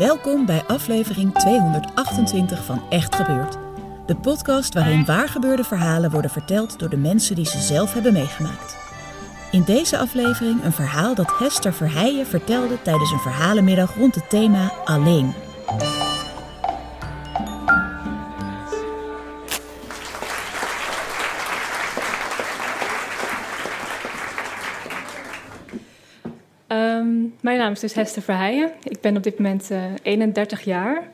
Welkom bij aflevering 228 van Echt Gebeurd. De podcast waarin waargebeurde verhalen worden verteld door de mensen die ze zelf hebben meegemaakt. In deze aflevering een verhaal dat Hester Verheijen vertelde tijdens een verhalenmiddag rond het thema Alleen. Naam is dus Hester Verheijen. Ik ben op dit moment uh, 31 jaar.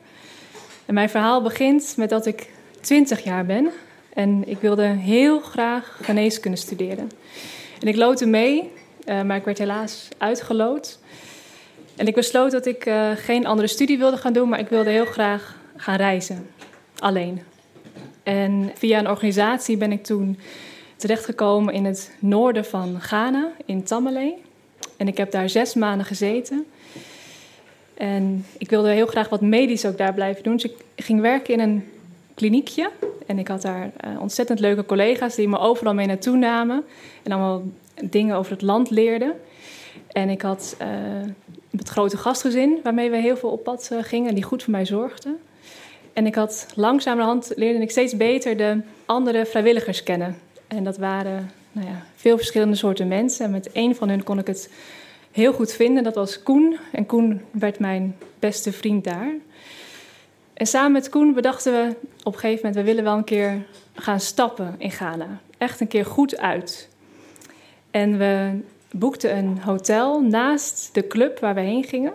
En mijn verhaal begint met dat ik 20 jaar ben. En ik wilde heel graag geneeskunde studeren. En ik loodde mee, uh, maar ik werd helaas uitgelood. En ik besloot dat ik uh, geen andere studie wilde gaan doen, maar ik wilde heel graag gaan reizen. Alleen. En via een organisatie ben ik toen terechtgekomen in het noorden van Ghana, in Tamale. En ik heb daar zes maanden gezeten. En ik wilde heel graag wat medisch ook daar blijven doen. Dus ik ging werken in een kliniekje. En ik had daar uh, ontzettend leuke collega's die me overal mee naartoe namen. En allemaal dingen over het land leerden. En ik had uh, het grote gastgezin waarmee we heel veel op pad uh, gingen. En die goed voor mij zorgden. En ik had langzamerhand leerde ik steeds beter de andere vrijwilligers kennen. En dat waren nou ja, veel verschillende soorten mensen. En met één van hen kon ik het heel goed vinden. Dat was Koen. En Koen werd mijn beste vriend daar. En samen met Koen bedachten we op een gegeven moment... we willen wel een keer gaan stappen in Ghana. Echt een keer goed uit. En we boekten een hotel naast de club waar we heen gingen.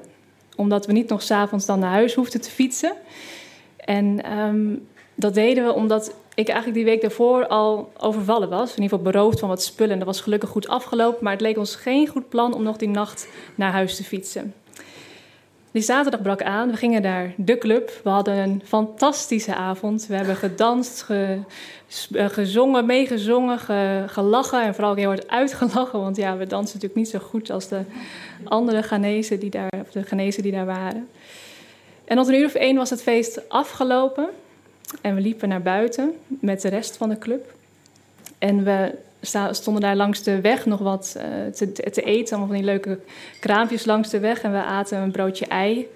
Omdat we niet nog s'avonds dan naar huis hoefden te fietsen. En um, dat deden we omdat ik eigenlijk die week daarvoor al overvallen was. In ieder geval beroofd van wat spullen. En dat was gelukkig goed afgelopen. Maar het leek ons geen goed plan om nog die nacht naar huis te fietsen. Die zaterdag brak aan. We gingen naar de club. We hadden een fantastische avond. We hebben gedanst, ge, gezongen, meegezongen, ge, gelachen. En vooral heel hard uitgelachen. Want ja, we dansen natuurlijk niet zo goed als de andere Ghanese die daar, de Ghanese die daar waren. En rond een uur of één was het feest afgelopen. En we liepen naar buiten met de rest van de club. En we stonden daar langs de weg nog wat uh, te, te, eten. Allemaal van die leuke kraampjes langs de weg. En we aten een broodje ei.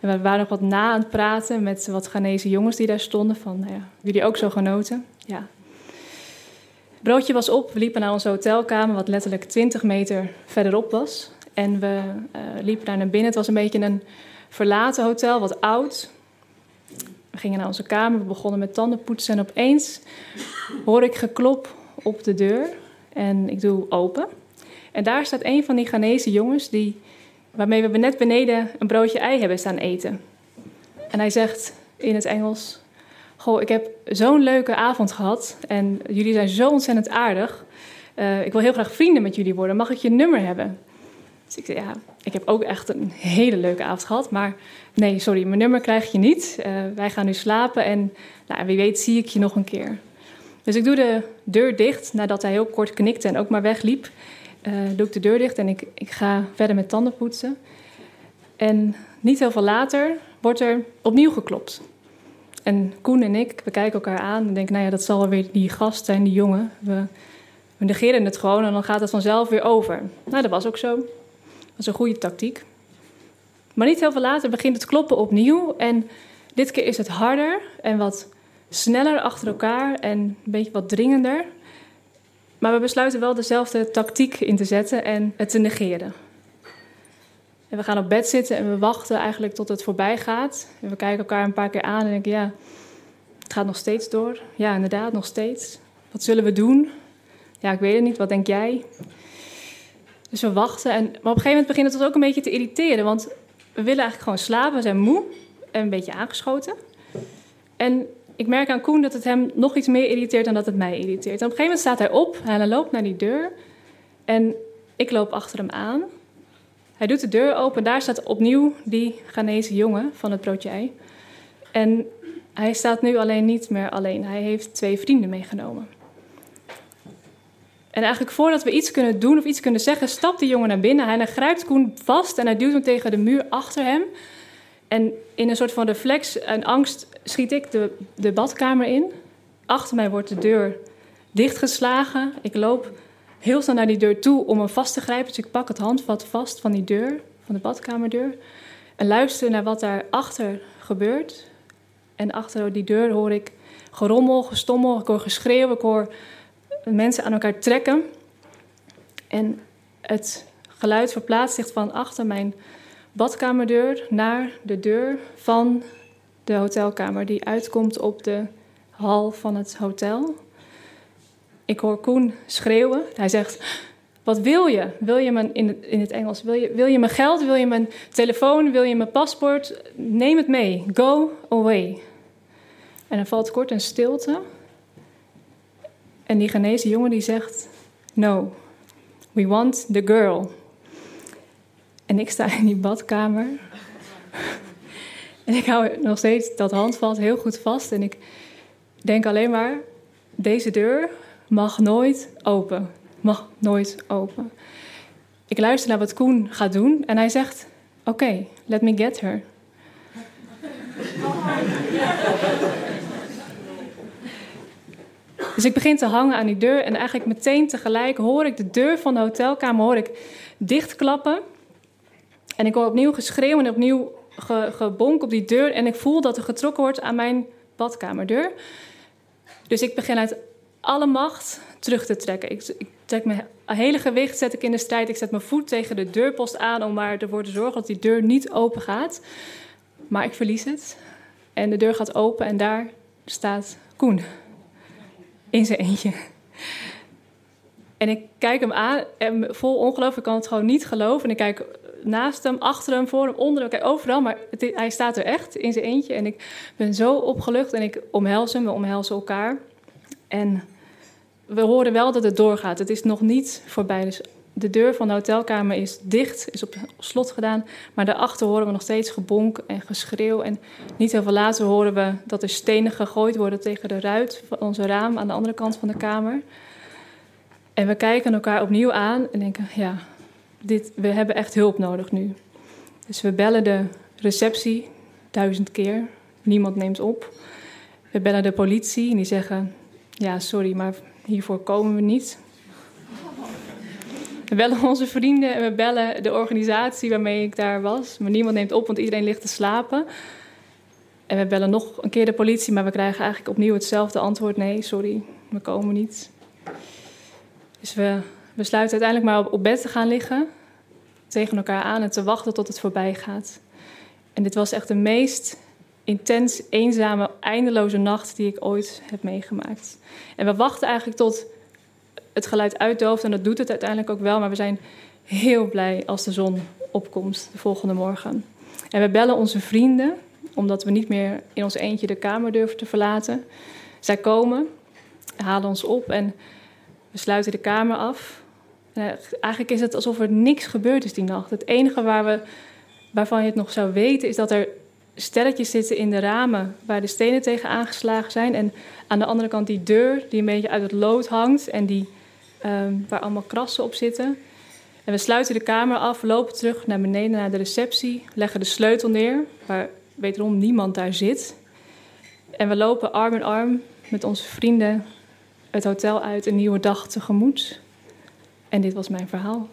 En we waren nog wat na aan het praten met wat Ghanese jongens die daar stonden. Van, nou ja, jullie ook zo genoten? Ja. Het broodje was op. We liepen naar onze hotelkamer, wat letterlijk 20 meter verderop was. En we uh, liepen daar naar binnen. Het was een beetje een verlaten hotel, wat oud. We gingen naar onze kamer, we begonnen met tandenpoetsen en opeens hoor ik geklop op de deur en ik doe open. En daar staat een van die Ghanese jongens die, waarmee we net beneden een broodje ei hebben staan eten. En hij zegt in het Engels: Goh, ik heb zo'n leuke avond gehad en jullie zijn zo ontzettend aardig. Uh, ik wil heel graag vrienden met jullie worden. Mag ik je nummer hebben? Dus ik zei, ja, ik heb ook echt een hele leuke avond gehad. Maar nee, sorry, mijn nummer krijg je niet. Uh, wij gaan nu slapen en nou, wie weet zie ik je nog een keer. Dus ik doe de deur dicht nadat hij heel kort knikte en ook maar wegliep. Uh, doe ik de deur dicht en ik, ik ga verder met tanden poetsen. En niet heel veel later wordt er opnieuw geklopt. En Koen en ik, we kijken elkaar aan en denken, nou ja, dat zal weer die gast zijn, die jongen. We, we negeren het gewoon en dan gaat het vanzelf weer over. Nou, dat was ook zo. Is een goede tactiek. Maar niet heel veel later begint het kloppen opnieuw. En dit keer is het harder en wat sneller achter elkaar en een beetje wat dringender. Maar we besluiten wel dezelfde tactiek in te zetten en het te negeren. En we gaan op bed zitten en we wachten eigenlijk tot het voorbij gaat. En we kijken elkaar een paar keer aan en denken: ja, het gaat nog steeds door. Ja, inderdaad, nog steeds. Wat zullen we doen? Ja, ik weet het niet. Wat denk jij? Dus we wachten. En, maar op een gegeven moment begint het ons ook een beetje te irriteren. Want we willen eigenlijk gewoon slapen. We zijn moe en een beetje aangeschoten. En ik merk aan Koen dat het hem nog iets meer irriteert dan dat het mij irriteert. En op een gegeven moment staat hij op en hij loopt naar die deur. En ik loop achter hem aan. Hij doet de deur open. Daar staat opnieuw die Ghanese jongen van het broodje ei. En hij staat nu alleen niet meer alleen. Hij heeft twee vrienden meegenomen. En eigenlijk voordat we iets kunnen doen of iets kunnen zeggen, stapt die jongen naar binnen. Hij grijpt Koen vast en hij duwt hem tegen de muur achter hem. En in een soort van reflex en angst schiet ik de, de badkamer in. Achter mij wordt de deur dichtgeslagen. Ik loop heel snel naar die deur toe om hem vast te grijpen. Dus ik pak het handvat vast van die deur, van de badkamerdeur. En luister naar wat daar achter gebeurt. En achter die deur hoor ik gerommel, gestommel, ik hoor geschreeuw, ik hoor mensen aan elkaar trekken. En het geluid verplaatst zich van achter mijn badkamerdeur naar de deur van de hotelkamer, die uitkomt op de hal van het hotel. Ik hoor Koen schreeuwen. Hij zegt: Wat wil je? Wil je mijn, in, het, in het Engels, wil je, wil je mijn geld? Wil je mijn telefoon? Wil je mijn paspoort? Neem het mee. Go away. En dan valt kort een stilte. En die Ghanese jongen die zegt: No, we want the girl. En ik sta in die badkamer. en ik hou nog steeds dat handvat heel goed vast. En ik denk alleen maar: deze deur mag nooit open. Mag nooit open. Ik luister naar wat Koen gaat doen en hij zegt: Oké, let me get her. Dus ik begin te hangen aan die deur en eigenlijk meteen tegelijk hoor ik de deur van de hotelkamer hoor ik dichtklappen. En ik hoor opnieuw geschreeuw en opnieuw ge, gebonk op die deur en ik voel dat er getrokken wordt aan mijn badkamerdeur. Dus ik begin uit alle macht terug te trekken. Ik, trek mijn hele gewicht zet ik in de strijd. Ik zet mijn voet tegen de deurpost aan om maar ervoor te zorgen dat die deur niet open gaat. Maar ik verlies het. En de deur gaat open en daar staat Koen in zijn eentje. En ik kijk hem aan en vol ongeloof, ik kan het gewoon niet geloven. En ik kijk naast hem, achter hem, voor hem, onder hem, kijk overal. Maar hij staat er echt in zijn eentje. En ik ben zo opgelucht en ik omhels hem, we omhelzen elkaar. En we horen wel dat het doorgaat. Het is nog niet voorbij. Dus de deur van de hotelkamer is dicht, is op slot gedaan. Maar daarachter horen we nog steeds gebonk en geschreeuw. En niet heel veel later horen we dat er stenen gegooid worden tegen de ruit van onze raam aan de andere kant van de kamer. En we kijken elkaar opnieuw aan en denken: ja, dit, we hebben echt hulp nodig nu. Dus we bellen de receptie duizend keer. Niemand neemt op. We bellen de politie en die zeggen: ja, sorry, maar hiervoor komen we niet. We bellen onze vrienden en we bellen de organisatie waarmee ik daar was. Maar niemand neemt op, want iedereen ligt te slapen. En we bellen nog een keer de politie, maar we krijgen eigenlijk opnieuw hetzelfde antwoord. Nee, sorry, we komen niet. Dus we besluiten uiteindelijk maar op bed te gaan liggen. Tegen elkaar aan en te wachten tot het voorbij gaat. En dit was echt de meest intens eenzame, eindeloze nacht die ik ooit heb meegemaakt. En we wachten eigenlijk tot het geluid uitdooft. En dat doet het uiteindelijk ook wel. Maar we zijn heel blij als de zon opkomt de volgende morgen. En we bellen onze vrienden, omdat we niet meer in ons eentje de kamer durven te verlaten. Zij komen, halen ons op en we sluiten de kamer af. En eigenlijk is het alsof er niks gebeurd is die nacht. Het enige waar we, waarvan je het nog zou weten is dat er stelletjes zitten in de ramen waar de stenen tegen aangeslagen zijn. En aan de andere kant die deur die een beetje uit het lood hangt en die Ehm, waar allemaal krassen op zitten. En we sluiten de kamer af, lopen terug naar beneden naar de receptie, leggen de sleutel neer, waar wederom niemand daar zit. En we lopen arm in arm met onze vrienden het hotel uit, een nieuwe dag tegemoet. En dit was mijn verhaal.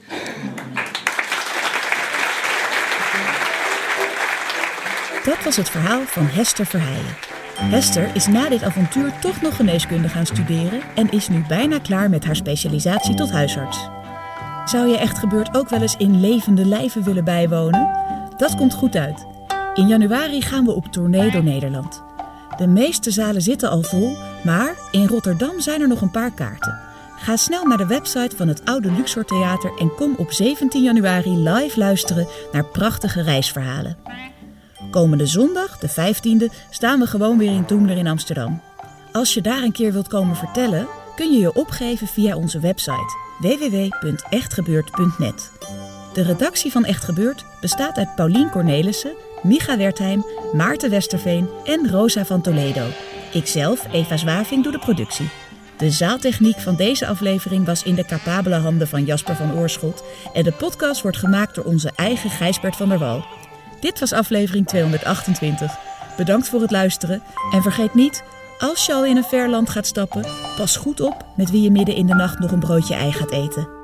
Dat was het verhaal van Hester Verheijen. Hester is na dit avontuur toch nog geneeskunde gaan studeren en is nu bijna klaar met haar specialisatie tot huisarts. Zou je echt gebeurd ook wel eens in levende lijven willen bijwonen? Dat komt goed uit. In januari gaan we op tournee door Nederland. De meeste zalen zitten al vol, maar in Rotterdam zijn er nog een paar kaarten. Ga snel naar de website van het Oude Luxor Theater en kom op 17 januari live luisteren naar prachtige reisverhalen. Komende zondag, de 15e, staan we gewoon weer in Toemler in Amsterdam. Als je daar een keer wilt komen vertellen, kun je je opgeven via onze website www.echtgebeurd.net. De redactie van Echt Gebeurd bestaat uit Paulien Cornelissen, Micha Wertheim, Maarten Westerveen en Rosa van Toledo. Ikzelf, Eva Zwaving, doe de productie. De zaaltechniek van deze aflevering was in de capabele handen van Jasper van Oorschot en de podcast wordt gemaakt door onze eigen Gijsbert van der Wal. Dit was aflevering 228. Bedankt voor het luisteren en vergeet niet, als je al in een ver land gaat stappen, pas goed op met wie je midden in de nacht nog een broodje ei gaat eten.